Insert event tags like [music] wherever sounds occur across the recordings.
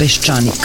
Peščanik.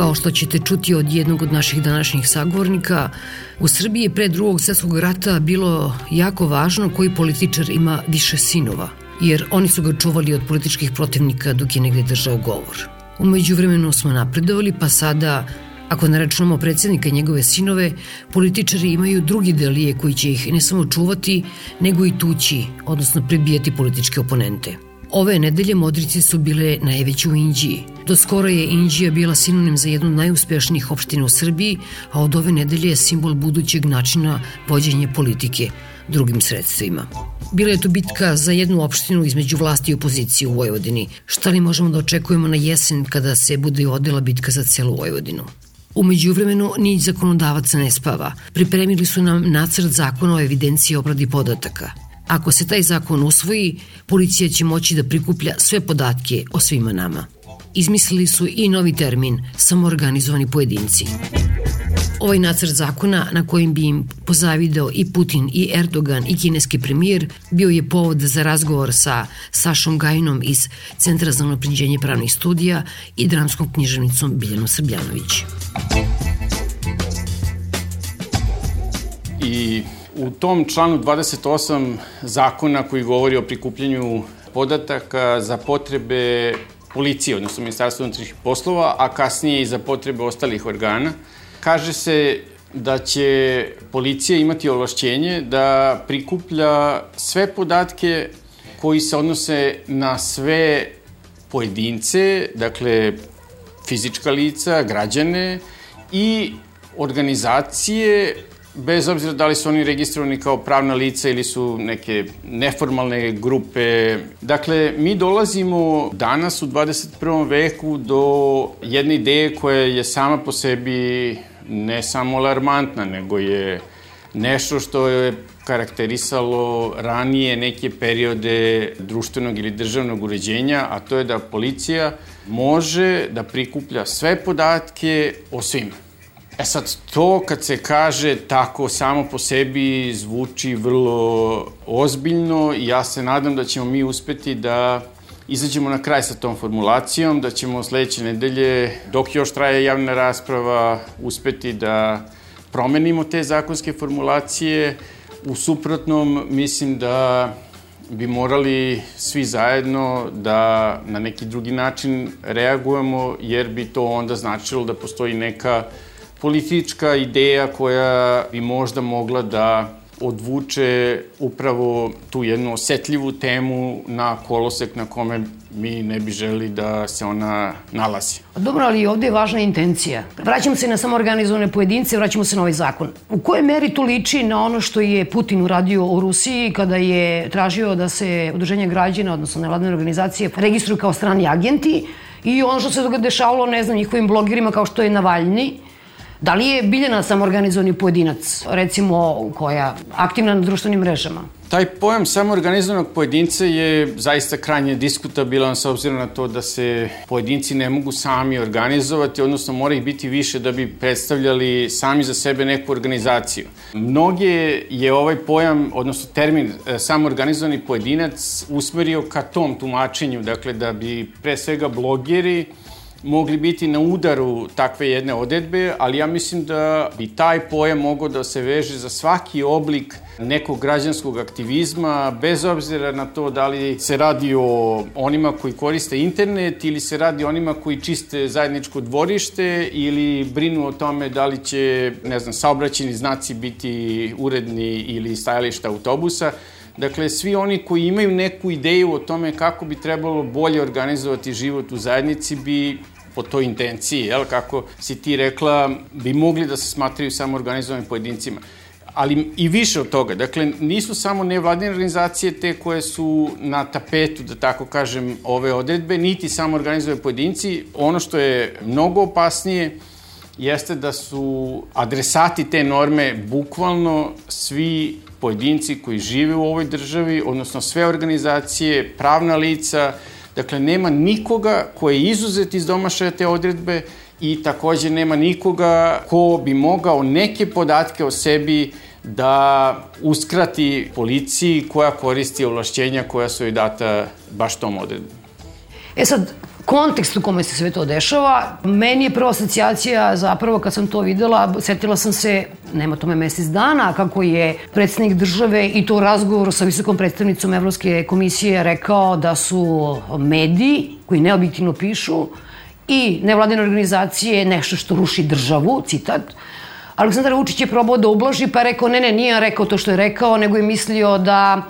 Kao što ćete čuti od jednog od naših današnjih sagovornika, u Srbiji je pre drugog svetskog rata bilo jako važno koji političar ima više sinova, jer oni su ga čuvali od političkih protivnika dok je negde držao govor. Umeđu vremenu smo napredovali, pa sada Ako ne računamo predsednika i njegove sinove, političari imaju drugi delije koji će ih ne samo čuvati, nego i tući, odnosno prebijati političke oponente. Ove nedelje modrice su bile najveće u Indiji. Do skoro je Indija bila sinonim za jednu najuspešnijih opština u Srbiji, a od ove nedelje je simbol budućeg načina vođenja politike drugim sredstvima. Bila je to bitka za jednu opštinu između vlasti i opozicije u Vojvodini. Šta li možemo da očekujemo na jesen kada se bude odela bitka za celu Vojvodinu? Umeđu vremenu ni zakonodavaca ne spava. Pripremili su nam nacrt zakona o evidenciji obradi podataka. Ako se taj zakon usvoji, policija će moći da prikuplja sve podatke o svima nama. Izmislili su i novi termin samoorganizovani pojedinci. Ovaj nacrt zakona na kojim bi im pozavideo i Putin i Erdogan i kineski premijer bio je povod za razgovor sa Sašom Gajinom iz Centra za unapređenje pravnih studija i dramskom književnicom Biljanom Srbljanović. I u tom članu 28 zakona koji govori o prikupljanju podataka za potrebe policije, odnosno Ministarstva unutrašnjih poslova, a kasnije i za potrebe ostalih organa, kaže se da će policija imati ovlašćenje da prikuplja sve podatke koji se odnose na sve pojedince, dakle fizička lica, građane i organizacije bez obzira da li su oni registrovani kao pravna lica ili su neke neformalne grupe. Dakle, mi dolazimo danas u 21. veku do jedne ideje koja je sama po sebi ne samo alarmantna, nego je nešto što je karakterisalo ranije neke periode društvenog ili državnog uređenja, a to je da policija može da prikuplja sve podatke o svima. E sad, to kad se kaže tako samo po sebi zvuči vrlo ozbiljno i ja se nadam da ćemo mi uspeti da izađemo na kraj sa tom formulacijom, da ćemo sledeće nedelje, dok još traje javna rasprava, uspeti da promenimo te zakonske formulacije. U suprotnom, mislim da bi morali svi zajedno da na neki drugi način reagujemo, jer bi to onda značilo da postoji neka politička ideja koja bi možda mogla da odvuče upravo tu jednu osetljivu temu na kolosek na kome mi ne bi želi da se ona nalazi. Dobro, ali ovde je važna intencija. Vraćamo se na samoorganizovane pojedince, vraćamo se na ovaj zakon. U kojoj meri to liči na ono što je Putin uradio u Rusiji kada je tražio da se udruženje građana, odnosno nevladne organizacije, registruju kao strani agenti i ono što se dešavalo, ne znam, njihovim blogerima kao što je Navalni, Da li je Biljana samorganizovani pojedinac, recimo, koja aktivna na društvenim mrežama? Taj pojam samoorganizovanog pojedinca je zaista krajnje diskutabilan s obzirom na to da se pojedinci ne mogu sami organizovati, odnosno mora ih biti više da bi predstavljali sami za sebe neku organizaciju. Mnoge je ovaj pojam, odnosno termin e, samoorganizovani pojedinac usmerio ka tom tumačenju, dakle da bi pre svega blogeri mogli biti na udaru takve jedne odredbe, ali ja mislim da bi taj pojam mogao da se veže za svaki oblik nekog građanskog aktivizma, bez obzira na to da li se radi o onima koji koriste internet ili se radi o onima koji čiste zajedničko dvorište ili brinu o tome da li će, ne znam, saobraćeni znaci biti uredni ili stajališta autobusa. Dakle, svi oni koji imaju neku ideju o tome kako bi trebalo bolje organizovati život u zajednici bi po toj intenciji, jel, kako si ti rekla, bi mogli da se smatraju samo organizovanim pojedincima ali i više od toga. Dakle, nisu samo nevladine organizacije te koje su na tapetu, da tako kažem, ove odredbe, niti samo organizove pojedinci. Ono što je mnogo opasnije jeste da su adresati te norme bukvalno svi pojedinci koji žive u ovoj državi, odnosno sve organizacije, pravna lica, dakle nema nikoga ko je izuzet iz domašaja te odredbe i takođe nema nikoga ko bi mogao neke podatke o sebi da uskrati policiji koja koristi ovlašćenja koja su joj data baš tom odredbom. E sad, kontekst u kome se sve to dešava, meni je prva asocijacija zapravo kad sam to videla, setila sam se, nema tome mesec dana, kako je predsednik države i to u razgovoru sa visokom predstavnicom Evropske komisije rekao da su mediji koji neobjektivno pišu i nevladine organizacije nešto što ruši državu, citat, Aleksandar Vučić je probao da ublaži, pa rekao, ne, ne, nije rekao to što je rekao, nego je mislio da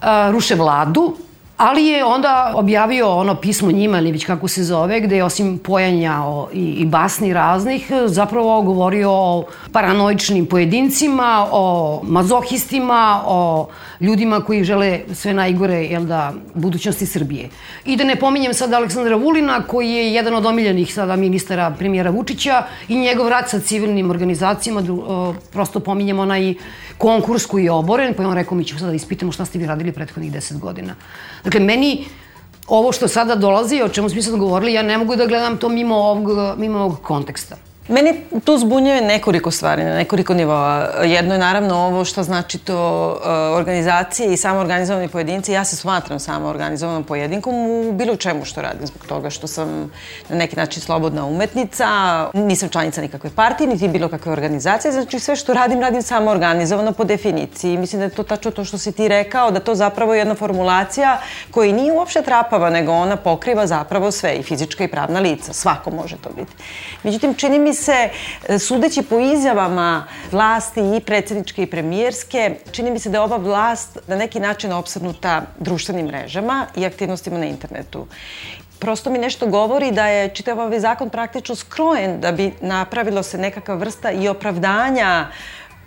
a, ruše vladu, Ali je onda objavio ono pismo njima, ili već kako se zove, gde je osim pojanja o, i, i basni raznih, zapravo govorio o paranoičnim pojedincima, o mazohistima, o ljudima koji žele sve najgore jel da, budućnosti Srbije. I da ne pominjem sada Aleksandra Vulina, koji je jedan od omiljenih sada ministara premijera Vučića i njegov rad sa civilnim organizacijama, prosto pominjem onaj konkurs koji je oboren, pa je on rekao mi ćemo sada da ispitamo šta ste vi radili prethodnih deset godina. Dakle, meni ovo što sada dolazi, o čemu smo sad govorili, ja ne mogu da gledam to mimo ovog, mimo ovog konteksta. Meni tu zbunjuje nekoliko stvari, na nekoliko nivoa. Jedno je naravno ovo što znači to uh, organizacije i samo organizovani pojedinci. Ja se smatram samo organizovanom pojedinkom u bilo čemu što radim, zbog toga što sam na neki način slobodna umetnica, nisam članica nikakve partije, niti bilo kakve organizacije, znači sve što radim, radim samo organizovano po definiciji. Mislim da je to tačno to što si ti rekao, da to zapravo je jedna formulacija koja nije uopšte trapava, nego ona pokriva zapravo sve, i fizička i pravna lica. Svako može to biti. Međutim, čini mi se, e, sudeći po izjavama vlasti i predsedničke i premijerske, čini mi se da je ova vlast na neki način opsadnuta društvenim mrežama i aktivnostima na internetu. Prosto mi nešto govori da je čitav ovaj zakon praktično skrojen da bi napravilo se nekakva vrsta i opravdanja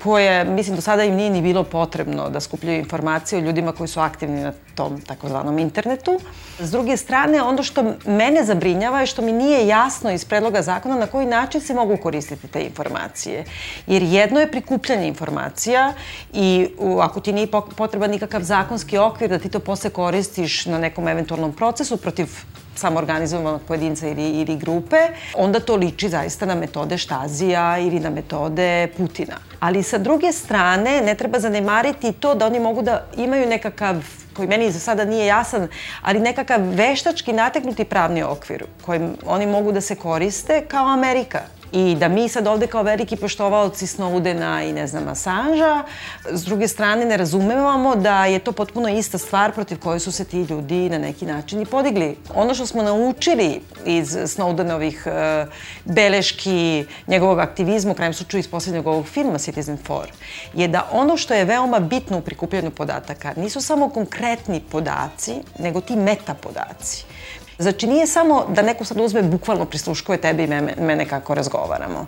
koje, mislim, do sada im nije ni bilo potrebno da skupljaju informacije o ljudima koji su aktivni na tom takozvanom internetu. S druge strane, ono što mene zabrinjava je što mi nije jasno iz predloga zakona na koji način se mogu koristiti te informacije. Jer jedno je prikupljanje informacija i ako ti nije potreban nikakav zakonski okvir da ti to posle koristiš na nekom eventualnom procesu protiv samoorganizovanog pojedinca ili, ili grupe, onda to liči zaista na metode Štazija ili na metode Putina. Ali sa druge strane, ne treba zanemariti to da oni mogu da imaju nekakav koji meni za sada nije jasan, ali nekakav veštački nateknuti pravni okvir kojim oni mogu da se koriste kao Amerika i da mi sad ovde kao veliki poštovalci Snowdena i ne znam Assangea, s druge strane ne razumevamo da je to potpuno ista stvar protiv koje su se ti ljudi na neki način i podigli. Ono što smo naučili iz Snowdenovih uh, beleški, njegovog aktivizma, u krajem slučaju iz poslednjeg ovog filma Citizen 4, je da ono što je veoma bitno u prikupljanju podataka nisu samo konkretni podaci, nego ti meta podaci Znači, nije samo da neko sad uzme bukvalno prisluškuje tebe i mene, mene kako razgovaramo.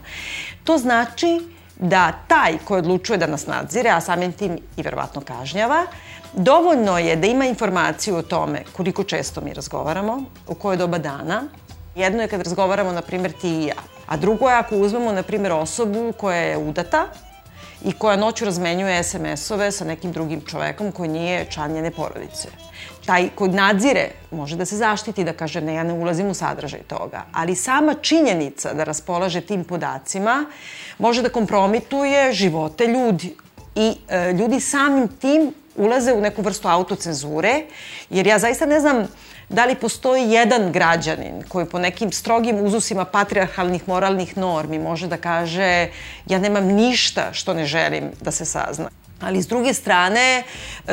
To znači da taj koji odlučuje da nas nadzire, a samim tim i verovatno kažnjava, dovoljno je da ima informaciju o tome koliko često mi razgovaramo, u koje doba dana. Jedno je kad razgovaramo, na primjer, ti i ja. A drugo je ako uzmemo, na primjer, osobu koja je udata i koja noću razmenjuje SMS-ove sa nekim drugim čovekom koji nije član njene porodice taj koji nadzire može da se zaštiti, da kaže ne, ja ne ulazim u sadržaj toga. Ali sama činjenica da raspolaže tim podacima može da kompromituje živote ljudi. I e, ljudi samim tim ulaze u neku vrstu autocenzure, jer ja zaista ne znam da li postoji jedan građanin koji po nekim strogim uzusima patriarhalnih moralnih normi može da kaže ja nemam ništa što ne želim da se sazna. Ali s druge strane,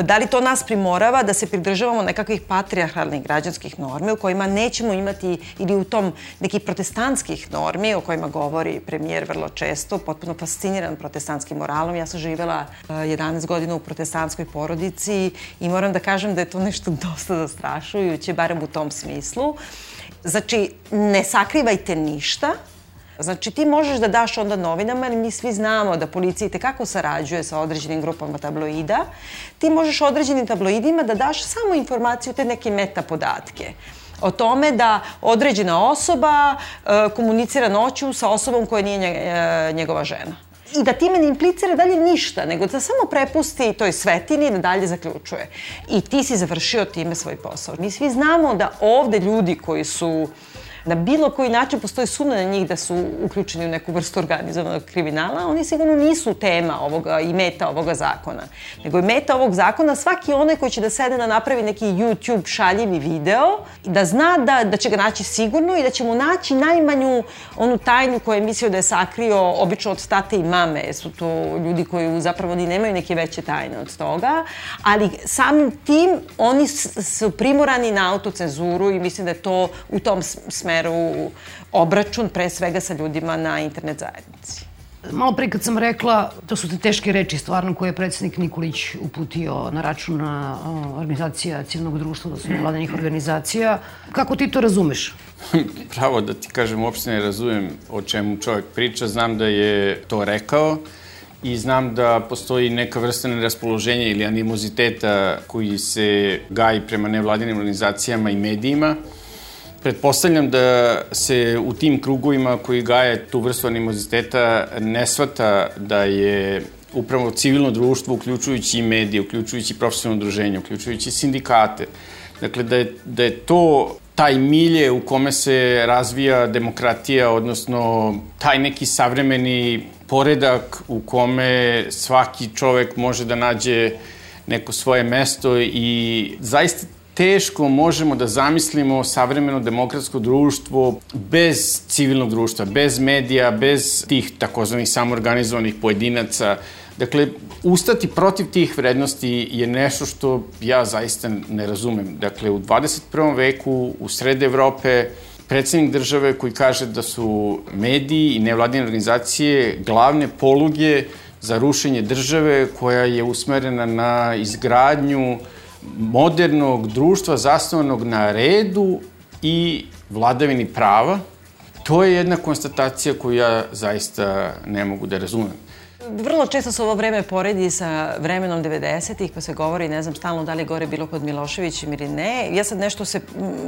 da li to nas primorava da se pridržavamo nekakvih patriarhalnih građanskih normi u kojima nećemo imati ili u tom nekih protestantskih normi o kojima govori premijer vrlo često, potpuno fasciniran protestantskim moralom. Ja sam živela 11 godina u protestantskoj porodici i moram da kažem da je to nešto [laughs] dosta zastrašujuće, barem u tom smislu. Znači, ne sakrivajte ništa, Znači ti možeš da daš onda novinama, jer mi svi znamo da policija i tekako sarađuje sa određenim grupama tabloida, ti možeš određenim tabloidima da daš samo informaciju, te neke meta podatke o tome da određena osoba e, komunicira noću sa osobom koja nije e, njegova žena. I da time ne implicira dalje ništa, nego da samo prepusti toj svetini da dalje zaključuje. I ti si završio time svoj posao. Mi svi znamo da ovde ljudi koji su na bilo koji način postoji sumna na njih da su uključeni u neku vrstu organizovanog kriminala, oni sigurno nisu tema ovoga i meta ovoga zakona. Nego je meta ovog zakona svaki onaj koji će da sede na napravi neki YouTube šaljivi video da zna da, da će ga naći sigurno i da će mu naći najmanju onu tajnu koju je mislio da je sakrio obično od tate i mame. Su to ljudi koji zapravo ni nemaju neke veće tajne od toga, ali samim tim oni su primorani na autocenzuru i mislim da je to u tom smeru smeru obračun pre svega sa ljudima na internet zajednici. Malo pre kad sam rekla, to su te teške reči stvarno koje je predsednik Nikolić uputio na račun na organizacija civilnog društva, da su vladanih organizacija. Kako ti to razumeš? [laughs] Pravo da ti kažem, uopšte ne razumem o čemu čovjek priča. Znam da je to rekao i znam da postoji neka vrsta neraspoloženja ili animoziteta koji se gaji prema nevladinim organizacijama i medijima. Pretpostavljam da se u tim krugovima koji gaje tu vrstu animoziteta ne svata da je upravo civilno društvo, uključujući i medije, uključujući profesionalno udruženje, uključujući sindikate, dakle da je, da je to taj milje u kome se razvija demokratija, odnosno taj neki savremeni poredak u kome svaki čovek može da nađe neko svoje mesto i zaista teško možemo da zamislimo savremeno demokratsko društvo bez civilnog društva, bez medija, bez tih takozvanih samorganizovanih pojedinaca. Dakle, ustati protiv tih vrednosti je nešto što ja zaista ne razumem. Dakle, u 21. veku, u srede Evrope, predsednik države koji kaže da su mediji i nevladine organizacije glavne poluge za rušenje države koja je usmerena na izgradnju modernog društva zasnovanog na redu i vladavini prava, to je jedna konstatacija koju ja zaista ne mogu da razumem. Vrlo često se ovo vreme poredi sa vremenom 90-ih, pa se govori, ne znam, stalno da li gore bilo kod Miloševićem ili ne. Ja sad nešto se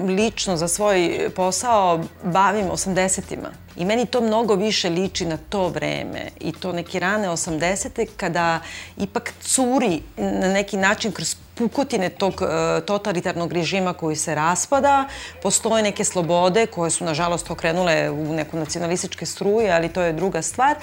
lično za svoj posao bavim 80-ima. I meni to mnogo više liči na to vreme i to neke rane 80. kada ipak curi na neki način kroz pukotine tog e, totalitarnog režima koji se raspada. Postoje neke slobode koje su, nažalost, okrenule u neku nacionalističke struje, ali to je druga stvar.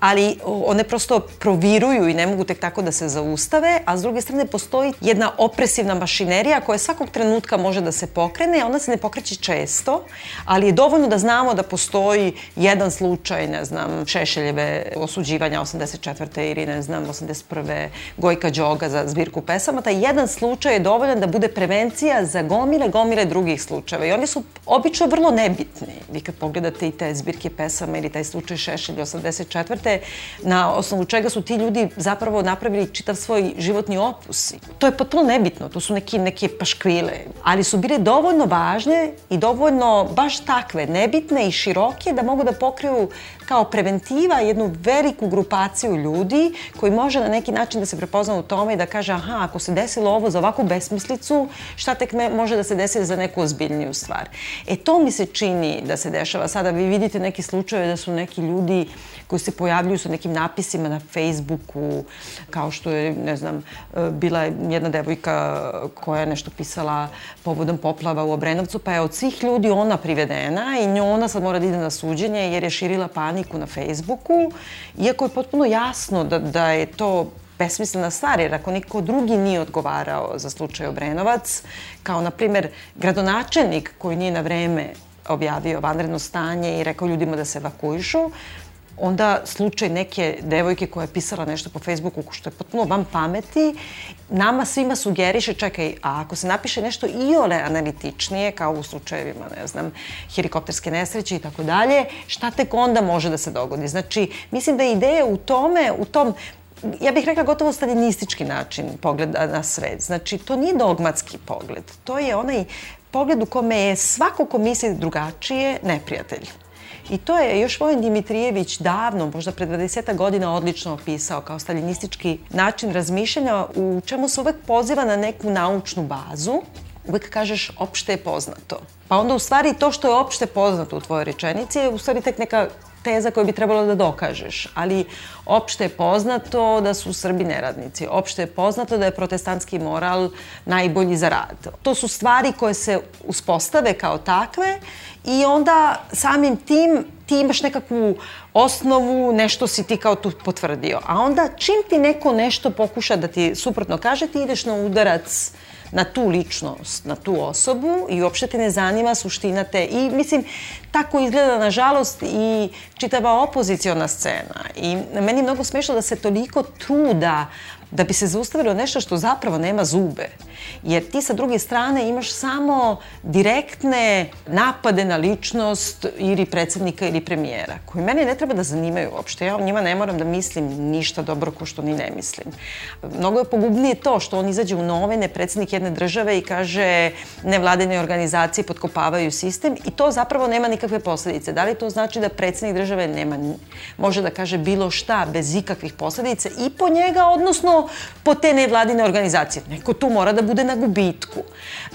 Ali one prosto proviruju i ne mogu tek tako da se zaustave, a s druge strane postoji jedna opresivna mašinerija koja svakog trenutka može da se pokrene, ona se ne pokreće često, ali je dovoljno da znamo da postoji jedan slučaj, ne znam, Šešeljeve osuđivanja 84. ili ne znam, 81. Gojka Đoga za zbirku pesama, taj jedan slučaj je dovoljan da bude prevencija za gomile, gomile drugih slučajeva. I oni su obično vrlo nebitni. Vi kad pogledate i te zbirke pesama ili taj slučaj Šešelj 84. na osnovu čega su ti ljudi zapravo napravili čitav svoj životni opus. To je potpuno nebitno, to su neki, neke paškvile. Ali su bile dovoljno važne i dovoljno baš takve, nebitne i široke da mogu da pokriju kao preventiva jednu veliku grupaciju ljudi koji može na neki način da se prepozna u tome i da kaže aha, ako se desilo ovo za ovakvu besmislicu, šta tek me, može da se desi za neku ozbiljniju stvar. E to mi se čini da se dešava sada. Vi vidite neki slučaje da su neki ljudi koji se pojavljuju sa nekim napisima na Facebooku, kao što je, ne znam, bila jedna devojka koja je nešto pisala povodom poplava u Obrenovcu, pa je od svih ljudi ona privedena i ona sad mora da ide na suđenje jer je širila paniku na Facebooku, iako je potpuno jasno da, da je to besmislena stvar, jer ako niko drugi nije odgovarao za slučaj Obrenovac, kao na primer gradonačelnik koji nije na vreme objavio vanredno stanje i rekao ljudima da se evakuišu, onda slučaj neke devojke koja je pisala nešto po Facebooku što je potpuno van pameti, nama svima sugeriše, čekaj, a ako se napiše nešto i ole analitičnije, kao u slučajevima, ne znam, helikopterske nesreće i tako dalje, šta tek onda može da se dogodi? Znači, mislim da je ideja u tome, u tom ja bih rekla gotovo stalinistički način pogleda na svet. Znači, to nije dogmatski pogled. To je onaj pogled u kome je svako ko misli drugačije neprijatelj. I to je još Vojen Dimitrijević davno, možda pre 20 godina, odlično opisao kao staljinistički način razmišljanja u čemu se uvek poziva na neku naučnu bazu. Uvek kažeš opšte je poznato. Pa onda u stvari to što je opšte poznato u tvojoj rečenici je u stvari tek neka teza koju bi trebalo da dokažeš, ali opšte je poznato da su Srbi neradnici, opšte je poznato da je protestantski moral najbolji za rad. To su stvari koje se uspostave kao takve i onda samim tim ti imaš nekakvu osnovu, nešto si ti kao tu potvrdio. A onda čim ti neko nešto pokuša da ti suprotno kaže, ti ideš na udarac na tu ličnost, na tu osobu i uopšte te ne zanima suština te. I mislim, tako izgleda nažalost i čitava opoziciona scena. I meni je mnogo smešno da se toliko truda da bi se zaustavilo nešto što zapravo nema zube. Jer ti sa druge strane imaš samo direktne napade na ličnost ili predsednika ili premijera, koji mene ne treba da zanimaju uopšte. Ja o njima ne moram da mislim ništa dobro ko što ni ne mislim. Mnogo je pogubnije to što on izađe u novine, predsednik jedne države i kaže nevladene organizacije potkopavaju sistem i to zapravo nema nikakve posledice. Da li to znači da predsednik države nema, može da kaže bilo šta bez ikakvih posledica i po njega, odnosno po te nevladine organizacije. Neko tu mora da bude na gubitku.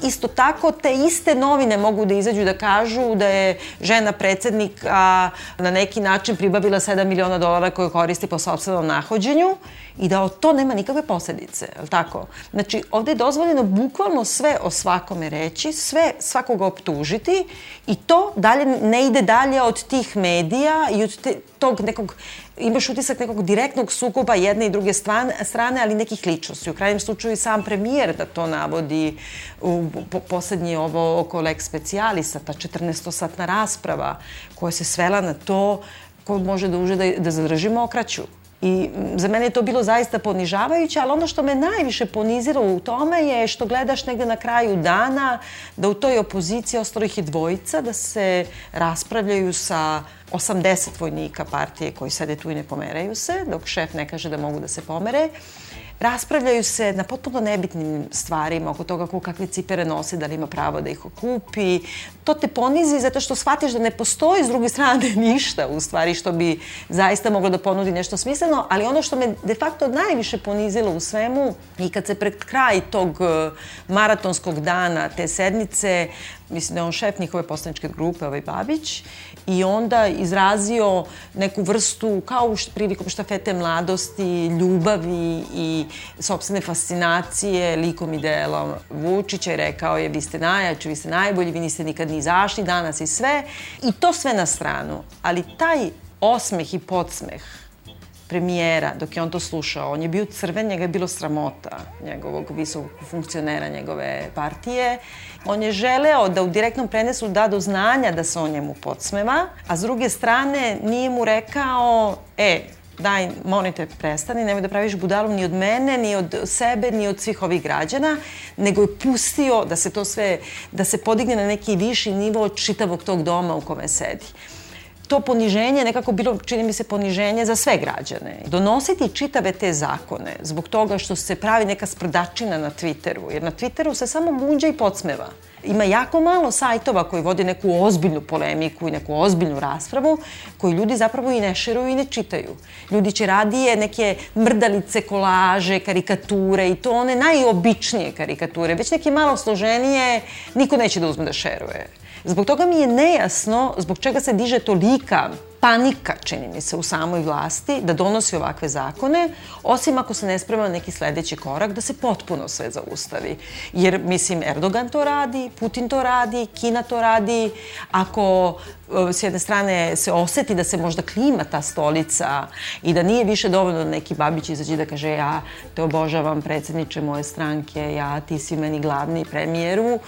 Isto tako, te iste novine mogu da izađu da kažu da je žena predsednika na neki način pribavila 7 miliona dolara koje koristi po sobstvenom nahođenju i da to nema nikakve posledice, je tako? Znači, ovde je dozvoljeno bukvalno sve o svakome reći, sve svakoga optužiti i to dalje ne ide dalje od tih medija i od te, tog nekog imaš utisak nekog direktnog sukoba jedne i druge strane, ali nekih ličnosti. U krajnjem slučaju i sam premijer da to navodi u po, poslednje ovo oko Lex Specialisa, ta 14-satna rasprava koja se svela na to ko može da uže da, da zadrži mokraću. I za mene je to bilo zaista ponižavajuće, ali ono što me najviše ponizilo u tome je što gledaš negde na kraju dana da u toj opoziciji ostalo ih je dvojica, da se raspravljaju sa 80 vojnika partije koji sede tu i ne pomeraju se, dok šef ne kaže da mogu da se pomere. Raspravljaju se na potpuno nebitnim stvarima oko toga ko kakve cipere nose, da li ima pravo da ih kupi. To te ponizi zato što shvatiš da ne postoji s druge strane [laughs] ništa u stvari što bi zaista moglo da ponudi nešto smisleno, ali ono što me de facto najviše ponizilo u svemu i kad se pred kraj tog eh, maratonskog dana te sednice mislim da je on šef njihove poslaničke grupe, ovaj Babić, i onda izrazio neku vrstu, kao prilikom štafete mladosti, ljubavi i sobstvene fascinacije likom i delom Vučića i rekao je vi ste najjači, vi ste najbolji, vi niste nikad ni izašli danas i sve. I to sve na stranu. Ali taj osmeh i podsmeh premijera, dok je on to slušao, on je bio crven, njega je bilo sramota njegovog visokog funkcionera njegove partije. On je želeo da u direktnom prenesu da do znanja da se on njemu podsmeva, a s druge strane nije mu rekao, e, daj, monite, prestani, nemoj da praviš budalu ni od mene, ni od sebe, ni od svih ovih građana, nego je pustio da se to sve, da se podigne na neki viši nivo čitavog tog doma u kome sedi to poniženje nekako bilo, čini mi se, poniženje za sve građane. Donositi čitave te zakone zbog toga što se pravi neka sprdačina na Twitteru, jer na Twitteru se samo muđa i podsmeva. Ima jako malo sajtova koji vode neku ozbiljnu polemiku i neku ozbiljnu raspravu koju ljudi zapravo i ne šeruju i ne čitaju. Ljudi će radije neke mrdalice, kolaže, karikature i to one najobičnije karikature. Već neke malo složenije niko neće da uzme da šeruje. Zbog toga mi je nejasno zbog čega se diže tolika panika, čini mi se, u samoj vlasti da donosi ovakve zakone, osim ako se ne sprema neki sledeći korak da se potpuno sve zaustavi. Jer, mislim, Erdogan to radi, Putin to radi, Kina to radi. Ako e, s jedne strane se oseti da se možda klima ta stolica i da nije više dovoljno da neki babić izađe da kaže ja te obožavam predsedniče moje stranke, ja ti si meni glavni premijeru,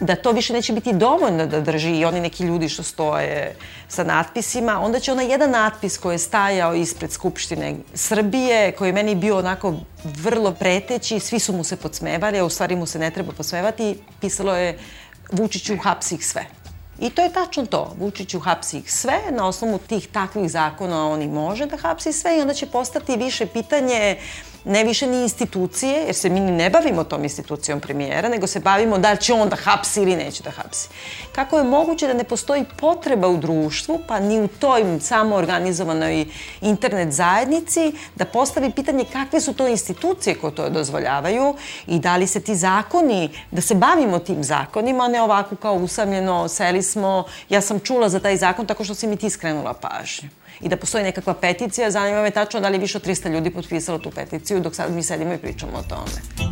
da to više neće biti dovoljno da drži i oni neki ljudi što stoje sa natpisima, onda će onaj jedan natpis koji je stajao ispred Skupštine Srbije, koji je meni bio onako vrlo preteći, svi su mu se podsmevali, a u stvari mu se ne treba podsmevati, pisalo je Vučiću hapsi sve. I to je tačno to. Vučiću hapsi ih sve, na osnovu tih takvih zakona on i može da hapsi sve i onda će postati više pitanje ne više ni institucije, jer se mi ni ne bavimo tom institucijom premijera, nego se bavimo da će on da hapsi ili neće da hapsi. Kako je moguće da ne postoji potreba u društvu, pa ni u toj samoorganizovanoj internet zajednici, da postavi pitanje kakve su to institucije koje to dozvoljavaju i da li se ti zakoni, da se bavimo tim zakonima, a ne ovako kao usamljeno, seli smo, ja sam čula za taj zakon tako što si mi ti skrenula pažnju i da postoji nekakva peticija. Zanima me tačno da li više od 300 ljudi potpisalo tu peticiju dok sad mi sedimo i pričamo o tome.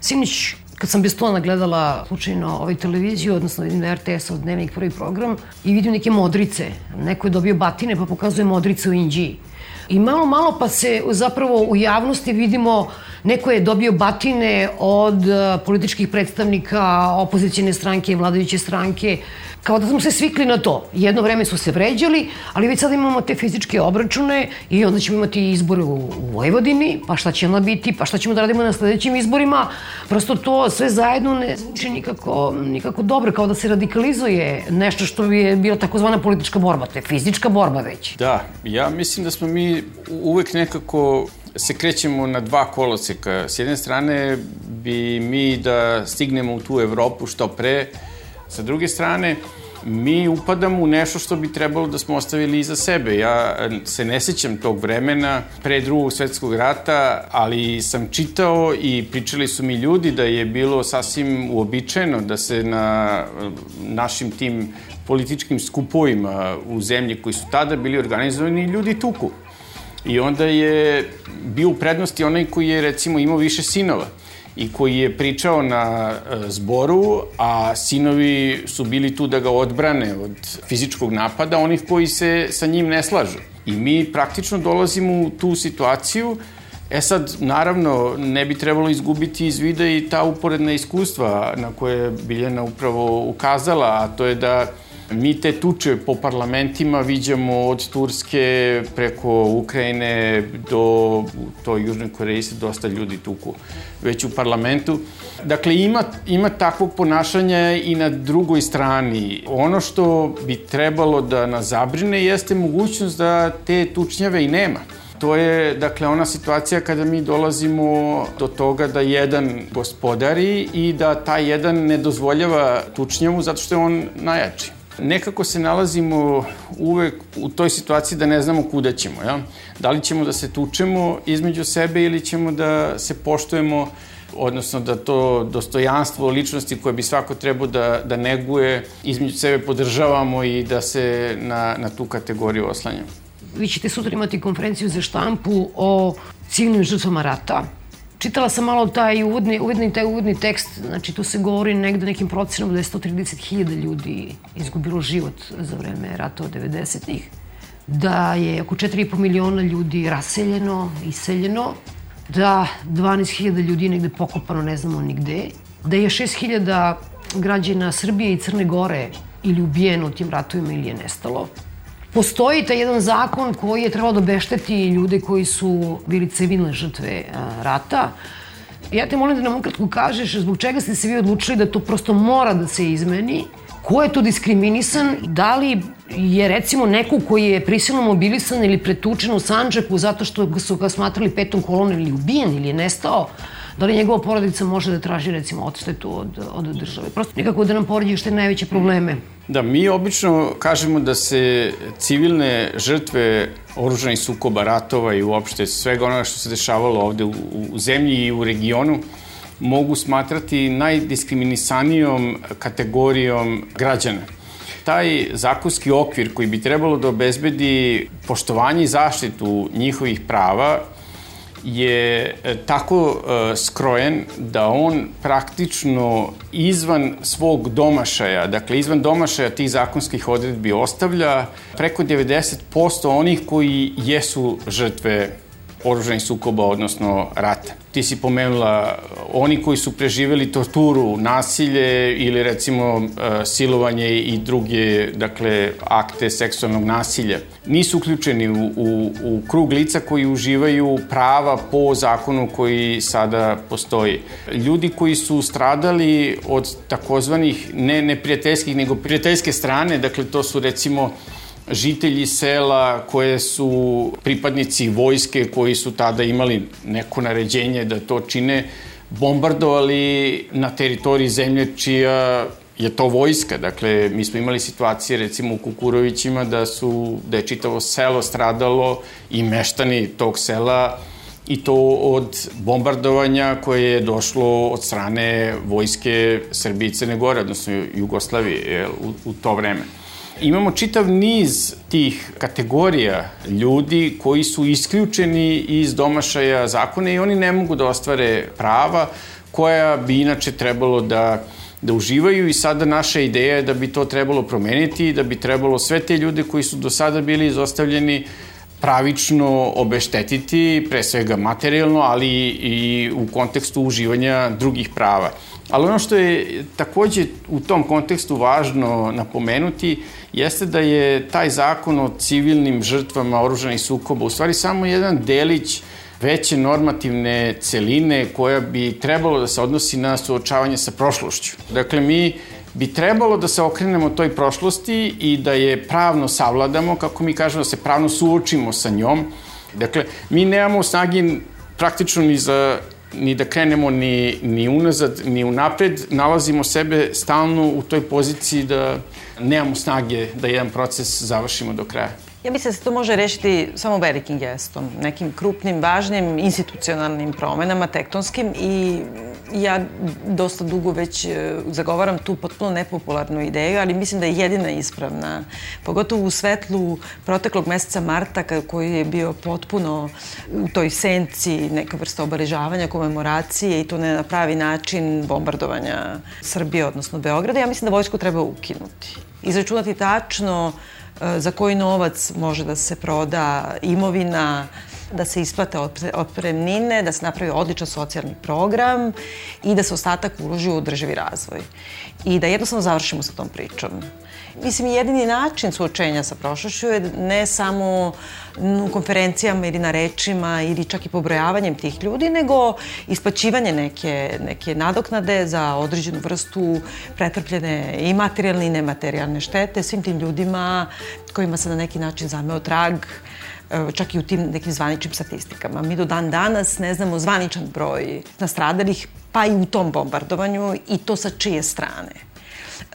Sinić, kad sam bez plana gledala slučajno ovaj televiziju, odnosno vidim da RTS od dnevnik prvi program i vidim neke modrice. Neko je dobio batine pa pokazuje modrice u Inđiji. I malo, malo pa se zapravo u javnosti vidimo neko je dobio batine od eh, političkih predstavnika opozicijne stranke vladajuće stranke kao da smo se svikli na to. Jedno vreme su se vređali, ali već sada imamo te fizičke obračune i onda ćemo imati izbore u, Vojvodini, pa šta će onda biti, pa šta ćemo da radimo na sledećim izborima. Prosto to sve zajedno ne zvuči nikako, nikako dobro, kao da se radikalizuje nešto što je bila takozvana politička borba, to je fizička borba već. Da, ja mislim da smo mi uvek nekako se krećemo na dva koloseka. S jedne strane bi mi da stignemo u tu Evropu što pre, Sa druge strane, mi upadamo u nešto što bi trebalo da smo ostavili iza sebe. Ja eh, se ne sećam tog vremena pre drugog svetskog rata, ali sam čitao i pričali su mi ljudi da je bilo sasvim uobičajeno da se na eh, našim tim političkim skupovima u zemlji koji su tada bili organizovani ljudi tuku. I onda je bio u prednosti onaj koji je recimo imao više sinova i koji je pričao na e, zboru, a sinovi su bili tu da ga odbrane od fizičkog napada onih koji se sa njim ne slažu. I mi praktično dolazimo u tu situaciju E sad, naravno, ne bi trebalo izgubiti iz vida i ta uporedna iskustva na koje je Biljana upravo ukazala, a to je da Mi te tuče po parlamentima viđamo od Turske preko Ukrajine do to Južne Koreje se dosta ljudi tuku već u parlamentu. Dakle, ima, ima takvog ponašanja i na drugoj strani. Ono što bi trebalo da nas zabrine jeste mogućnost da te tučnjave i nema. To je, dakle, ona situacija kada mi dolazimo do toga da jedan gospodari i da taj jedan ne dozvoljava tučnjavu zato što je on najjači nekako se nalazimo uvek u toj situaciji da ne znamo kuda ćemo. Ja? Da li ćemo da se tučemo između sebe ili ćemo da se poštujemo odnosno da to dostojanstvo ličnosti koje bi svako trebao da, da neguje, između sebe podržavamo i da se na, na tu kategoriju oslanjamo. Vi ćete sutra imati konferenciju za štampu o civilnim žrtvama rata Čitala sam malo taj uvodni, uvodni, taj uvodni tekst, znači tu se govori negde nekim procenom da je 130.000 ljudi izgubilo život za vreme rata od 90-ih, da je oko 4,5 miliona ljudi raseljeno, iseljeno, da 12.000 ljudi je negde pokopano, ne znamo nigde, da je 6.000 građana Srbije i Crne Gore ili ubijeno u tim ratovima ili je nestalo postoji taj jedan zakon koji je trebao da bešteti ljude koji su bili civilne žrtve rata. Ja te molim da nam ukratko kažeš zbog čega ste se vi odlučili da to prosto mora da se izmeni, ko je to diskriminisan, da li je recimo neko koji je prisilno mobilisan ili pretučen u Sanđaku zato što su ga smatrali petom kolonom ili ubijen ili je nestao, da li njegova porodica može da traži recimo odštetu od, od države. Prosto nekako da nam poređiš te najveće probleme. Da, mi obično kažemo da se civilne žrtve oružanih sukoba, ratova i uopšte svega onoga što se dešavalo ovde u, u zemlji i u regionu, mogu smatrati najdiskriminisanijom kategorijom građana. Taj zakonski okvir koji bi trebalo da obezbedi poštovanje i zaštitu njihovih prava je e, tako e, skrojen da on praktično izvan svog domašaja, dakle izvan domašaja tih zakonskih odredbi ostavlja preko 90% onih koji jesu žrtve oružanih sukoba, odnosno rata. Ti si pomenula oni koji su preživeli torturu, nasilje ili recimo e, silovanje i druge dakle, akte seksualnog nasilja. Nisu uključeni u, u, u krug lica koji uživaju prava po zakonu koji sada postoji. Ljudi koji su stradali od takozvanih ne neprijateljskih nego prijateljske strane, dakle to su recimo žitelji sela koje su pripadnici vojske koji su tada imali neko naređenje da to čine, bombardovali na teritoriji zemlje čija je to vojska. Dakle, mi smo imali situacije recimo u Kukurovićima da su, da je čitavo selo stradalo i meštani tog sela i to od bombardovanja koje je došlo od strane vojske Srbije i Crne Gore, odnosno Jugoslavije u, u to vreme imamo čitav niz tih kategorija ljudi koji su isključeni iz domašaja zakona i oni ne mogu da ostvare prava koja bi inače trebalo da da uživaju i sada naša ideja je da bi to trebalo promeniti i da bi trebalo sve te ljude koji su do sada bili izostavljeni pravično obeštetiti, pre svega materijalno, ali i u kontekstu uživanja drugih prava. Ali ono što je takođe u tom kontekstu važno napomenuti jeste da je taj zakon o civilnim žrtvama oružanih sukoba u stvari samo jedan delić veće normativne celine koja bi trebalo da se odnosi na suočavanje sa prošlošću. Dakle, mi bi trebalo da se okrenemo toj prošlosti i da je pravno savladamo, kako mi kažemo, da se pravno suočimo sa njom. Dakle, mi nemamo snagi praktično ni za ni da krenemo ni, ni unazad, ni unapred, nalazimo sebe stalno u toj poziciji da nemamo snage da jedan proces završimo do kraja. Ja mislim da se to može rešiti samo velikim gestom, nekim krupnim, važnim, institucionalnim promenama, tektonskim i ja dosta dugo već e, zagovaram tu potpuno nepopularnu ideju, ali mislim da je jedina ispravna. Pogotovo u svetlu proteklog meseca marta koji je bio potpuno u toj senci neka vrsta obeležavanja, komemoracije i to ne na pravi način bombardovanja Srbije, odnosno Beograda. Ja mislim da vojsku treba ukinuti. Izračunati tačno e, za koji novac može da se proda imovina, da se isplate otpremnine, da se napravi odličan socijalni program i da se ostatak uloži u održivi razvoj. I da jednostavno završimo sa tom pričom. Mislim, jedini način suočenja sa prošlošću je ne samo u konferencijama ili na rečima ili čak i pobrojavanjem tih ljudi, nego isplaćivanje neke, neke nadoknade za određenu vrstu pretrpljene i materijalne i nematerijalne štete svim tim ljudima kojima se na neki način zameo trag čak i u tim nekim zvaničnim statistikama. Mi do dan danas ne znamo zvaničan broj nastradalih, pa i u tom bombardovanju i to sa čije strane.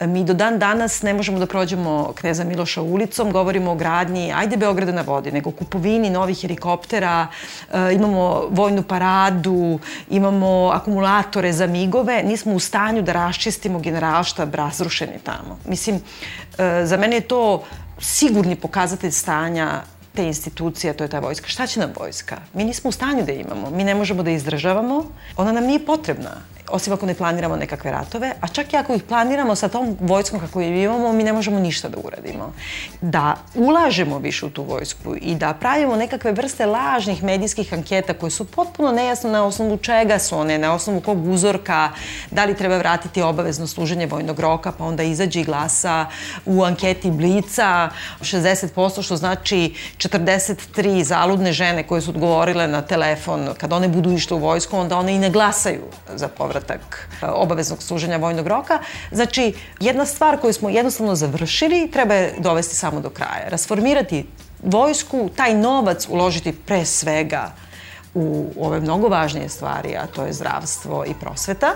Mi do dan danas ne možemo da prođemo Kneza Miloša ulicom, govorimo o gradnji, ajde Beograda na vodi, nego kupovini novih helikoptera, e, imamo vojnu paradu, imamo akumulatore za migove, nismo u stanju da raščistimo generalštab razrušeni tamo. Mislim, e, za mene je to sigurni pokazatelj stanja te institucije, to je ta vojska. Šta će nam vojska? Mi nismo u stanju da imamo, mi ne možemo da izdržavamo, ona nam nije potrebna osim ako ne planiramo nekakve ratove, a čak i ako ih planiramo sa tom vojskom kako je imamo, mi ne možemo ništa da uradimo. Da ulažemo više u tu vojsku i da pravimo nekakve vrste lažnih medijskih anketa koje su potpuno nejasne na osnovu čega su one, na osnovu kog uzorka, da li treba vratiti obavezno služenje vojnog roka, pa onda izađe i glasa u anketi Blica 60%, što znači 43 zaludne žene koje su odgovorile na telefon kad one budu išle u vojsku, onda one i ne glasaju za povrat povratak e, obaveznog služenja vojnog roka. Znači, jedna stvar koju smo jednostavno završili treba je dovesti samo do kraja. Rasformirati vojsku, taj novac uložiti pre svega u ove mnogo važnije stvari, a to je zdravstvo i prosveta.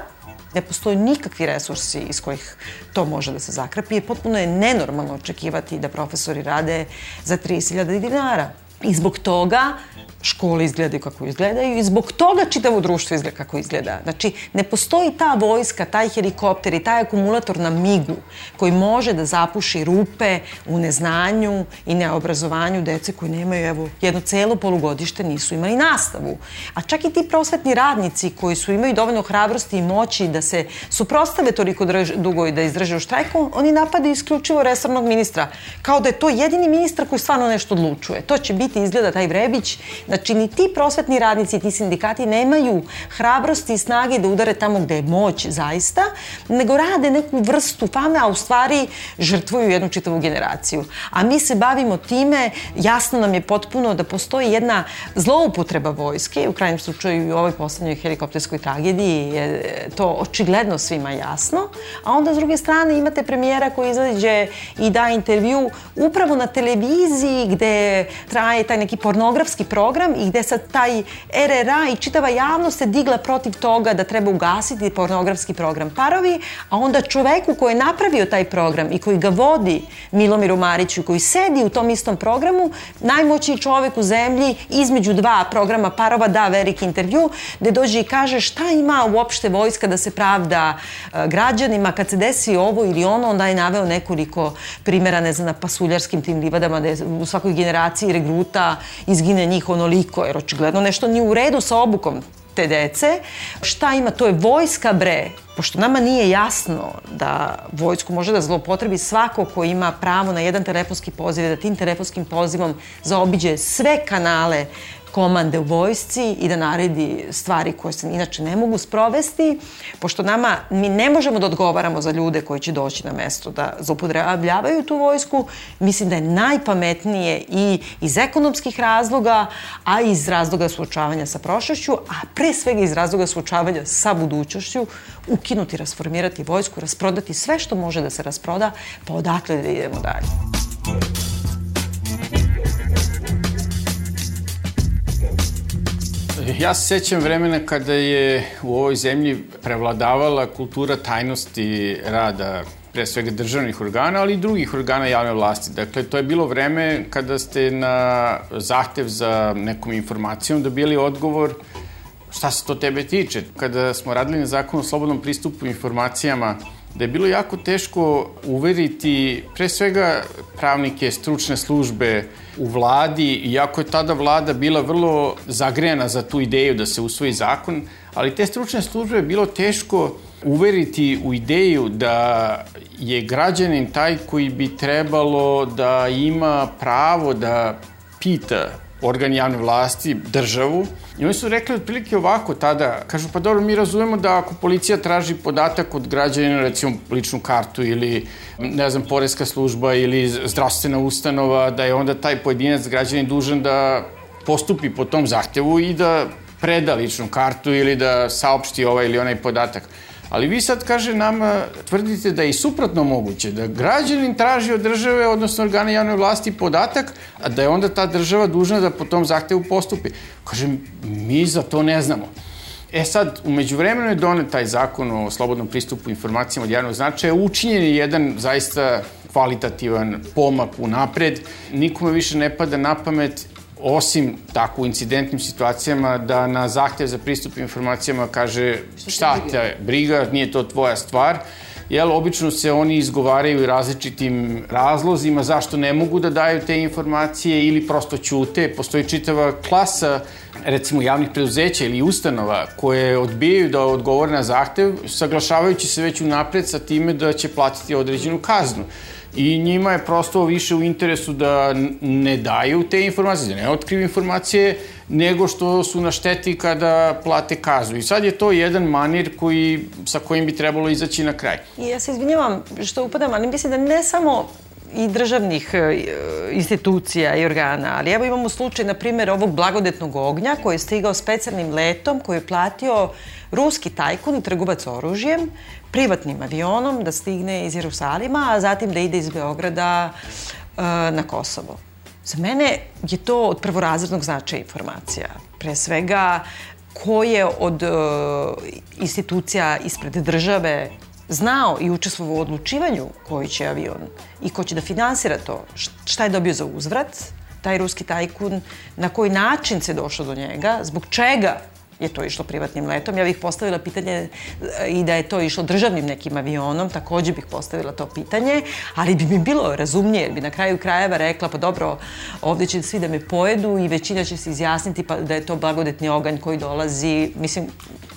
Ne postoje nikakvi resursi iz kojih to može da se zakrapi. Potpuno je nenormalno očekivati da profesori rade za 30.000 dinara I zbog toga škole izgledaju kako izgledaju i zbog toga čitavo društvo izgleda kako izgleda. Znači, ne postoji ta vojska, taj helikopter i taj akumulator na migu koji može da zapuši rupe u neznanju i neobrazovanju dece koji nemaju, evo, jedno celo polugodište nisu imali nastavu. A čak i ti prosvetni radnici koji su imaju dovoljno hrabrosti i moći da se suprostave toliko drž, dugo i da izdrže u štrajku, oni napadaju isključivo resornog ministra. Kao da je to jedini ministar koji stvarno nešto odlučuje. To će biti izgleda taj Vrebić Znači, ni ti prosvetni radnici, ti sindikati nemaju hrabrosti i snage da udare tamo gde je moć zaista, nego rade neku vrstu fame, a u stvari žrtvuju jednu čitavu generaciju. A mi se bavimo time, jasno nam je potpuno da postoji jedna zloupotreba vojske, u krajnjem slučaju i u ovoj poslednjoj helikopterskoj tragediji je to očigledno svima jasno, a onda s druge strane imate premijera koji izađe i da intervju upravo na televiziji gde traje taj neki pornografski program i gde sad taj RRA i čitava javnost se digla protiv toga da treba ugasiti pornografski program. Parovi, a onda čoveku koji je napravio taj program i koji ga vodi Milomiru Mariću, koji sedi u tom istom programu, najmoćniji čovek u zemlji između dva programa Parova da veliki intervju, gde dođe i kaže šta ima uopšte vojska da se pravda e, građanima kad se desi ovo ili ono, onda je naveo nekoliko primjera, ne znam, na pasuljarskim tim livadama, da u svakoj generaciji regruta izgine njih ono onoliko, jer očigledno nešto nije u redu sa obukom te dece. Šta ima? To je vojska bre. Pošto nama nije jasno da vojsku može da zlopotrebi svako ko ima pravo na jedan telefonski poziv da tim telefonskim pozivom zaobiđe sve kanale komande u vojsci i da naredi stvari koje se inače ne mogu sprovesti, pošto nama, mi ne možemo da odgovaramo za ljude koji će doći na mesto da zloupotrebljavaju tu vojsku, mislim da je najpametnije i iz ekonomskih razloga, a i iz razloga suočavanja sa prošlošću, a pre svega iz razloga suočavanja sa budućnošću, ukinuti, rasformirati vojsku, rasprodati sve što može da se rasproda, pa odakle da idemo dalje. Ja se sećam vremena kada je u ovoj zemlji prevladavala kultura tajnosti rada pre svega državnih organa, ali i drugih organa javne vlasti. Dakle, to je bilo vreme kada ste na zahtev za nekom informacijom dobili odgovor šta se to tebe tiče. Kada smo radili na zakonu o slobodnom pristupu informacijama, da je bilo jako teško uveriti pre svega pravnike, stručne službe u vladi, iako je tada vlada bila vrlo zagrejana za tu ideju da se usvoji zakon, ali te stručne službe je bilo teško uveriti u ideju da je građanin taj koji bi trebalo da ima pravo da pita organ javne vlasti, državu. I oni su rekli otprilike ovako tada, kažu pa dobro, mi razumemo da ako policija traži podatak od građanina, recimo ličnu kartu ili ne znam, poreska služba ili zdravstvena ustanova, da je onda taj pojedinac građanin dužan da postupi po tom zahtevu i da preda ličnu kartu ili da saopšti ovaj ili onaj podatak. Ali vi sad, kaže, nama tvrdite da je i suprotno moguće, da građanin traži od države, odnosno organe javne vlasti, podatak, a da je onda ta država dužna da po tom zahtevu postupi. Kaže, mi za to ne znamo. E sad, umeđu vremenu je donet taj zakon o slobodnom pristupu informacijama od javnog značaja, učinjen je jedan zaista kvalitativan pomak u napred. Nikome više ne pada na pamet osim tako u incidentnim situacijama da na zahtev za pristup informacijama kaže šta te briga, nije to tvoja stvar, jel, obično se oni izgovaraju različitim razlozima zašto ne mogu da daju te informacije ili prosto ćute. Postoji čitava klasa recimo javnih preduzeća ili ustanova koje odbijaju da odgovore na zahtev, saglašavajući se već unapred sa time da će platiti određenu kaznu i njima je prosto više u interesu da ne daju te informacije, da ne otkriju informacije, nego što su na šteti kada plate kazu. I sad je to jedan manir koji, sa kojim bi trebalo izaći na kraj. I ja se izvinjavam što upadam, ali mislim da ne samo i državnih e, institucija i organa, ali evo imamo slučaj, na primjer, ovog blagodetnog ognja koji je stigao specijalnim letom koji je platio ruski tajkun i trgovac oružjem privatnim avionom da stigne iz Jerusalima, a zatim da ide iz Beograda uh, na Kosovo. Za mene je to od prvorazrednog značaja informacija. Pre svega, ko je od uh, institucija ispred države znao i učestvovao u odlučivanju koji će avion i ko će da finansira to, šta je dobio za uzvrat, taj ruski tajkun, na koji način se došlo do njega, zbog čega je to išlo privatnim letom. Ja bih postavila pitanje e, i da je to išlo državnim nekim avionom, takođe bih postavila to pitanje, ali bi mi bilo razumnije, jer bi na kraju krajeva rekla, pa dobro, ovde će svi da me pojedu i većina će se izjasniti pa da je to blagodetni oganj koji dolazi, mislim,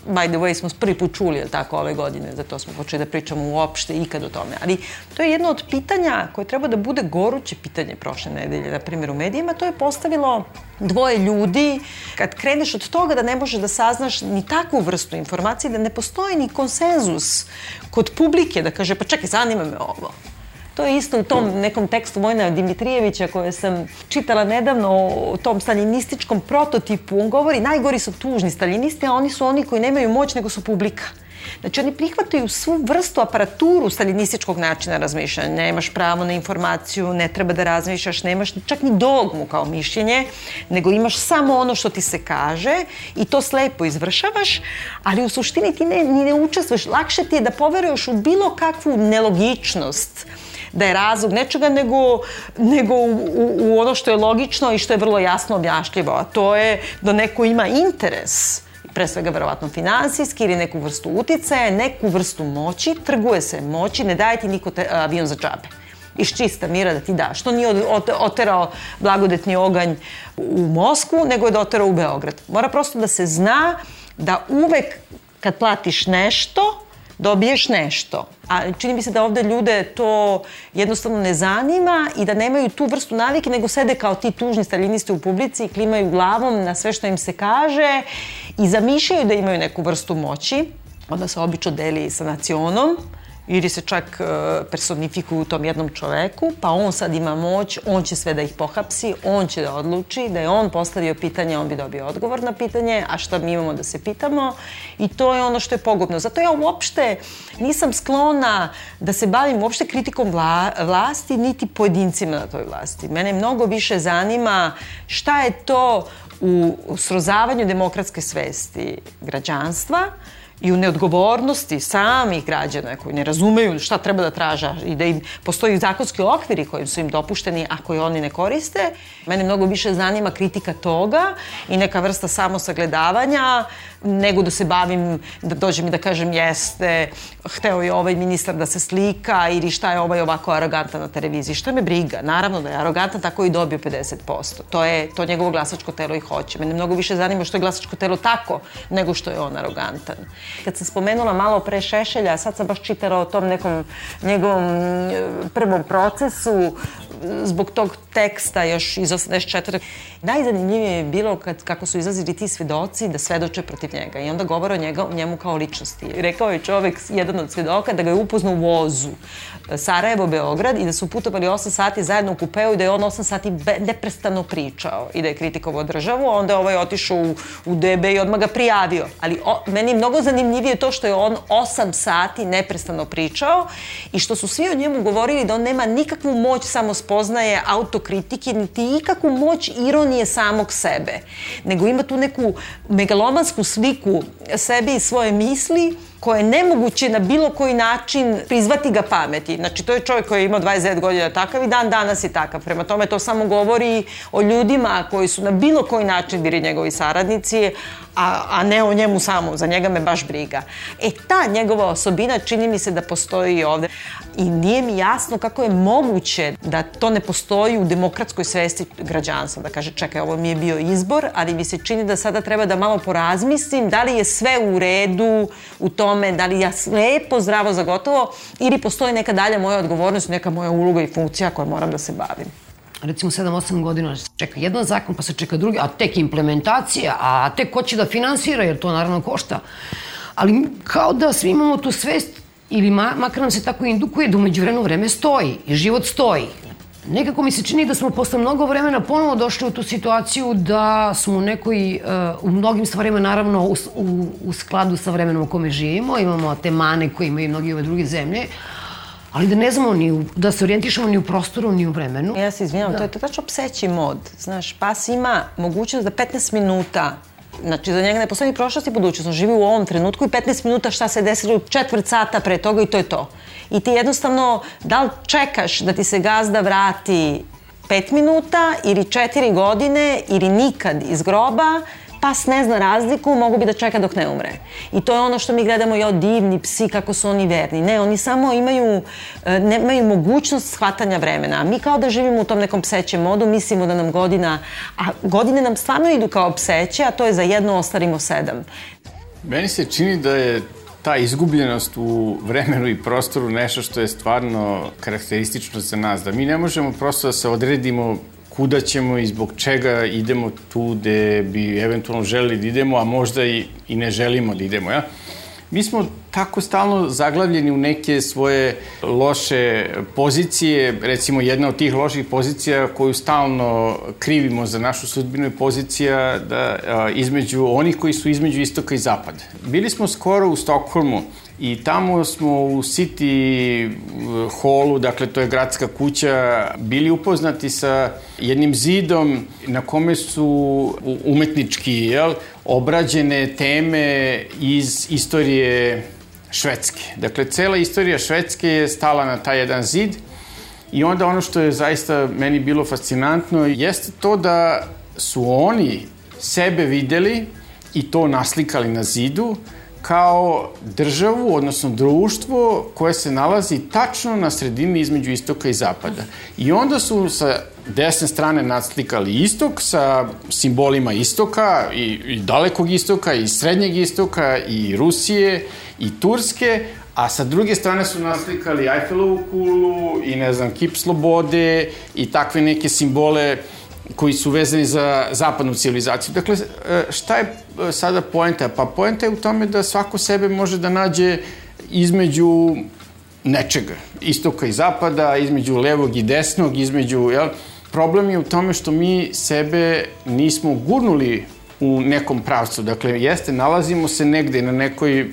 by the way, smo prvi put čuli, je tako, ove godine, zato smo počeli da pričamo uopšte ikad o tome. Ali to je jedno od pitanja koje treba da bude goruće pitanje prošle nedelje, na primjer u medijima, to je postavilo dvoje ljudi. Kad kreneš od toga da ne može da saznaš ni takvu vrstu informacije, da ne postoji ni konsenzus kod publike da kaže, pa čekaj, zanima me ovo. To je isto u tom nekom tekstu Vojna Dimitrijevića koje sam čitala nedavno o tom staljinističkom prototipu. On govori najgori su tužni staljinisti, a oni su oni koji nemaju moć nego su publika. Znači oni prihvataju svu vrstu aparaturu staljinističkog načina razmišljanja. Nemaš pravo na informaciju, ne treba da razmišljaš, nemaš čak ni dogmu kao mišljenje, nego imaš samo ono što ti se kaže i to slepo izvršavaš, ali u suštini ti ne, ni ne učestvuješ. Lakše ti je da poveruješ u bilo kakvu nelogičnost, da je razlog nečega, nego, nego u, u, u ono što je logično i što je vrlo jasno objašnjivo, a to je da neko ima interes pre svega verovatno finansijski ili neku vrstu uticaja, neku vrstu moći, trguje se moći, ne daje ti niko te, avion za džabe iz čista mira da ti da. Što nije oterao blagodetni oganj u Moskvu, nego je doterao u Beograd. Mora prosto da se zna da uvek kad platiš nešto, dobiješ nešto. A čini mi se da ovde ljude to jednostavno ne zanima i da nemaju tu vrstu navike, nego sede kao ti tužni staljinisti u publici i klimaju glavom na sve što im se kaže i zamišljaju da imaju neku vrstu moći. Onda se obično deli sa nacionom ili se čak e, personifikuju u tom jednom čoveku, pa on sad ima moć, on će sve da ih pohapsi, on će da odluči, da je on postavio pitanje, on bi dobio odgovor na pitanje, a šta mi imamo da se pitamo i to je ono što je pogubno. Zato ja uopšte nisam sklona da se bavim uopšte kritikom vla, vlasti, niti pojedincima na toj vlasti. Mene mnogo više zanima šta je to u srozavanju demokratske svesti građanstva, i u neodgovornosti samih građana koji ne razumeju šta treba da traža i da im postoji zakonski okviri kojim su im dopušteni, a koji oni ne koriste. Mene mnogo više zanima kritika toga i neka vrsta samosagledavanja nego da se bavim, da dođem i da kažem jeste, hteo je ovaj ministar da se slika ili šta je ovaj ovako arogantan na televiziji. Šta me briga? Naravno da je arogantan, tako i dobio 50%. To je, to njegovo glasačko telo i hoće. Mene mnogo više zanima što je glasačko telo tako nego što je on arogantan. Kad sam spomenula malo pre Šešelja, sad sam baš čitala o tom nekom njegovom prvom procesu, zbog tog teksta još iz 84. Najzanimljivije je bilo kad, kako su izlazili ti svedoci da svedoče protiv njega i onda govore o njega, njemu kao ličnosti. Rekao je čovek, jedan od svedoka, da ga je upoznao u vozu Sarajevo-Beograd i da su putovali 8 sati zajedno u kupeu i da je on 8 sati neprestano pričao i da je kritikovao državu, a onda je ovaj otišao u, u DB i odmah ga prijavio. Ali o, meni je mnogo zanimljivije to što je on 8 sati neprestano pričao i što su svi o njemu govorili da on nema nikakvu moć samospoznaje, autokritike, niti ikakvu moć ironije samog sebe, nego ima tu neku megalomansku sliku sebe i svoje misli koje je nemoguće na bilo koji način prizvati ga pameti. Znači, to je čovjek koji je imao 29 godina takav i dan danas je takav. Prema tome, to samo govori o ljudima koji su na bilo koji način bili njegovi saradnici, a, a ne o njemu samom, za njega me baš briga. E, ta njegova osobina čini mi se da postoji i ovde. I nije mi jasno kako je moguće da to ne postoji u demokratskoj svesti građanstva, da kaže čekaj, ovo mi je bio izbor, ali mi se čini da sada treba da malo porazmislim da li je sve u redu u tome, da li ja lepo, zdravo, zagotovo, ili postoji neka dalja moja odgovornost, neka moja uloga i funkcija koja moram da se bavim recimo 7-8 godina čeka jedan zakon, pa se čeka drugi, a tek implementacija, a tek ko će da finansira, jer to naravno košta. Ali kao da svi imamo tu svest, ili ma, makar nam se tako indukuje da umeđu vreme stoji i život stoji. Nekako mi se čini da smo posle mnogo vremena ponovo došli u tu situaciju da smo u nekoj, uh, u mnogim stvarima naravno u, u, u skladu sa vremenom u kome živimo, imamo te mane koje imaju mnogi ove druge zemlje, ali da ne znamo ni u, da se orijentišemo ni u prostoru, ni u vremenu. Ja se izvinjam, da. to je to tačno pseći mod. Znaš, pas ima mogućnost da 15 minuta Znači, za njega ne postoji prošlost i budućnost. On živi u ovom trenutku i 15 minuta šta se desilo četvrt sata pre toga i to je to. I ti jednostavno, da li čekaš da ti se gazda vrati pet minuta ili četiri godine ili nikad iz groba, pas ne zna razliku, mogu bi da čeka dok ne umre. I to je ono što mi gledamo, jo, divni psi, kako su oni verni. Ne, oni samo imaju, e, nemaju mogućnost shvatanja vremena. Mi kao da živimo u tom nekom psećem modu, mislimo da nam godina, a godine nam stvarno idu kao pseće, a to je za jedno ostarimo sedam. Meni se čini da je ta izgubljenost u vremenu i prostoru nešto što je stvarno karakteristično za nas, da mi ne možemo prosto da se odredimo kuda ćemo i zbog čega idemo tu gde bi eventualno želeli da idemo, a možda i, i ne želimo da idemo. Ja? Mi smo tako stalno zaglavljeni u neke svoje loše pozicije, recimo jedna od tih loših pozicija koju stalno krivimo za našu sudbinu je pozicija da, a, između onih koji su između istoka i zapada. Bili smo skoro u Stokholmu I tamo smo u City Hallu, dakle to je gradska kuća, bili upoznati sa jednim zidom na kome su umetnički jel, obrađene teme iz istorije Švedske. Dakle, cela istorija Švedske je stala na taj jedan zid i onda ono što je zaista meni bilo fascinantno jeste to da su oni sebe videli i to naslikali na zidu, kao državu, odnosno društvo koje se nalazi tačno na sredini između istoka i zapada. I onda su sa desne strane naslikali istok sa simbolima istoka i, i dalekog istoka i srednjeg istoka i Rusije i Turske, a sa druge strane su naslikali Eiffelovu kulu i ne znam, kip slobode i takve neke simbole koji su vezani za zapadnu civilizaciju. Dakle, e, šta je e, sada poenta? Pa poenta je u tome da svako sebe može da nađe između nečega, istoka i zapada, između levog i desnog, između, jel? Problem je u tome što mi sebe nismo gurnuli u nekom pravcu. Dakle, jeste, nalazimo se negde na nekoj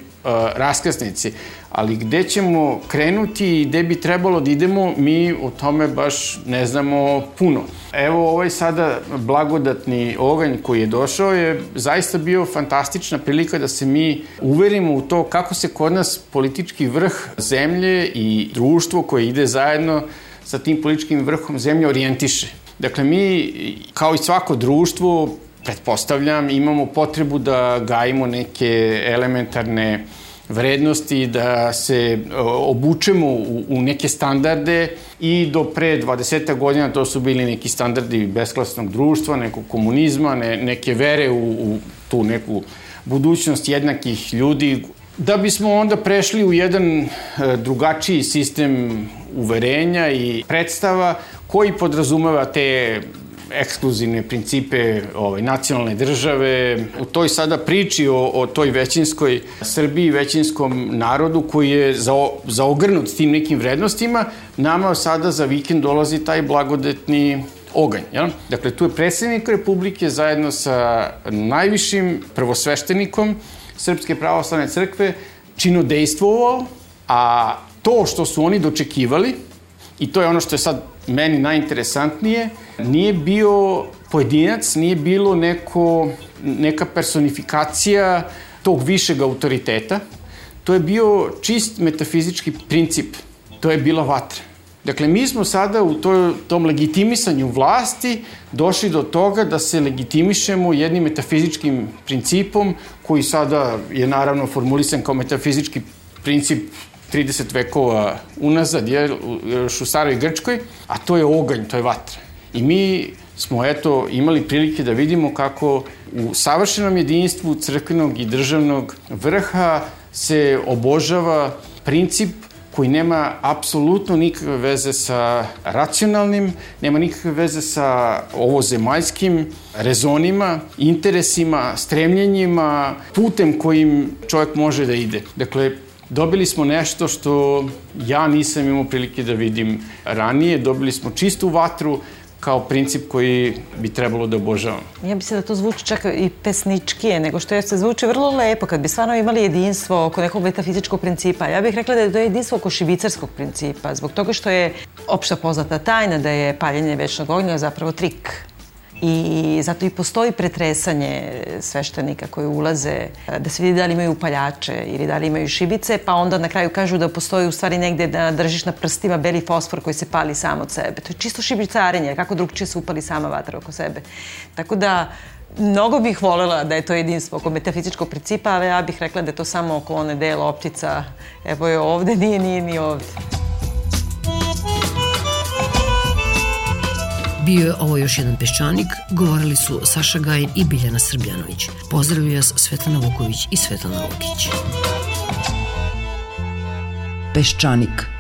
raskrsnici, ali gde ćemo krenuti i gde bi trebalo da idemo, mi o tome baš ne znamo puno. Evo ovaj sada blagodatni oganj koji je došao je zaista bio fantastična prilika da se mi uverimo u to kako se kod nas politički vrh zemlje i društvo koje ide zajedno sa tim političkim vrhom zemlje orijentiše. Dakle, mi, kao i svako društvo, pretpostavljam, imamo potrebu da gajimo neke elementarne vrednosti, da se obučemo u, neke standarde i do pre 20 godina to su bili neki standardi besklasnog društva, nekog komunizma, ne, neke vere u tu neku budućnost jednakih ljudi, da bismo onda prešli u jedan e, drugačiji sistem uverenja i predstava koji podrazumeva te ekskluzivne principe ovaj, nacionalne države. U toj sada priči o, o toj većinskoj Srbiji, većinskom narodu koji je za, zaogrnut tim nekim vrednostima, nama sada za vikend dolazi taj blagodetni oganj. Jel? Dakle, tu je predsednik Republike zajedno sa najvišim prvosveštenikom Srpske pravoslavne crkve činodejstvovao, a to što su oni dočekivali, i to je ono što je sad meni najinteresantnije, nije bio pojedinac, nije bilo neko, neka personifikacija tog višeg autoriteta, to je bio čist metafizički princip, to je bila vatra. Dakle, mi smo sada u to, tom legitimisanju vlasti došli do toga da se legitimišemo jednim metafizičkim principom koji sada je naravno formulisan kao metafizički princip 30 vekova unazad, je, još u staroj Grčkoj, a to je oganj, to je vatra. I mi smo eto imali prilike da vidimo kako u savršenom jedinstvu crkvenog i državnog vrha se obožava princip koji nema apsolutno nikakve veze sa racionalnim, nema nikakve veze sa ovozemaljskim rezonima, interesima, stremljenjima, putem kojim čovjek može da ide. Dakle, Dobili smo nešto što ja nisam imao prilike da vidim ranije. Dobili smo čistu vatru kao princip koji bi trebalo da obožavam. Ja bi se da to zvuči čak i pesničkije, nego što je se zvuči vrlo lepo, kad bi stvarno imali jedinstvo oko nekog metafizičkog principa. Ja bih rekla da je to jedinstvo oko šibicarskog principa, zbog toga što je opšta poznata tajna da je paljenje večnog ognja zapravo trik I zato i postoji pretresanje sveštenika koji ulaze, da se vidi da li imaju upaljače ili da li imaju šibice, pa onda na kraju kažu da postoji u stvari negde da držiš na prstima beli fosfor koji se pali sam od sebe. To je čisto šibicarenje, kako drugčije se upali sama vatra oko sebe. Tako da, mnogo bih volela da je to jedinstvo oko metafizičkog principa, ali ja bih rekla da je to samo oko one dela optica, evo je ovde, [laughs] nije, nije ni ovde. Bio je ovo još jedan peščanik, govorili su Saša Gajin i Biljana Srbljanović. Pozdravljaju vas Svetlana Vuković i Svetlana Lukić. Peščanik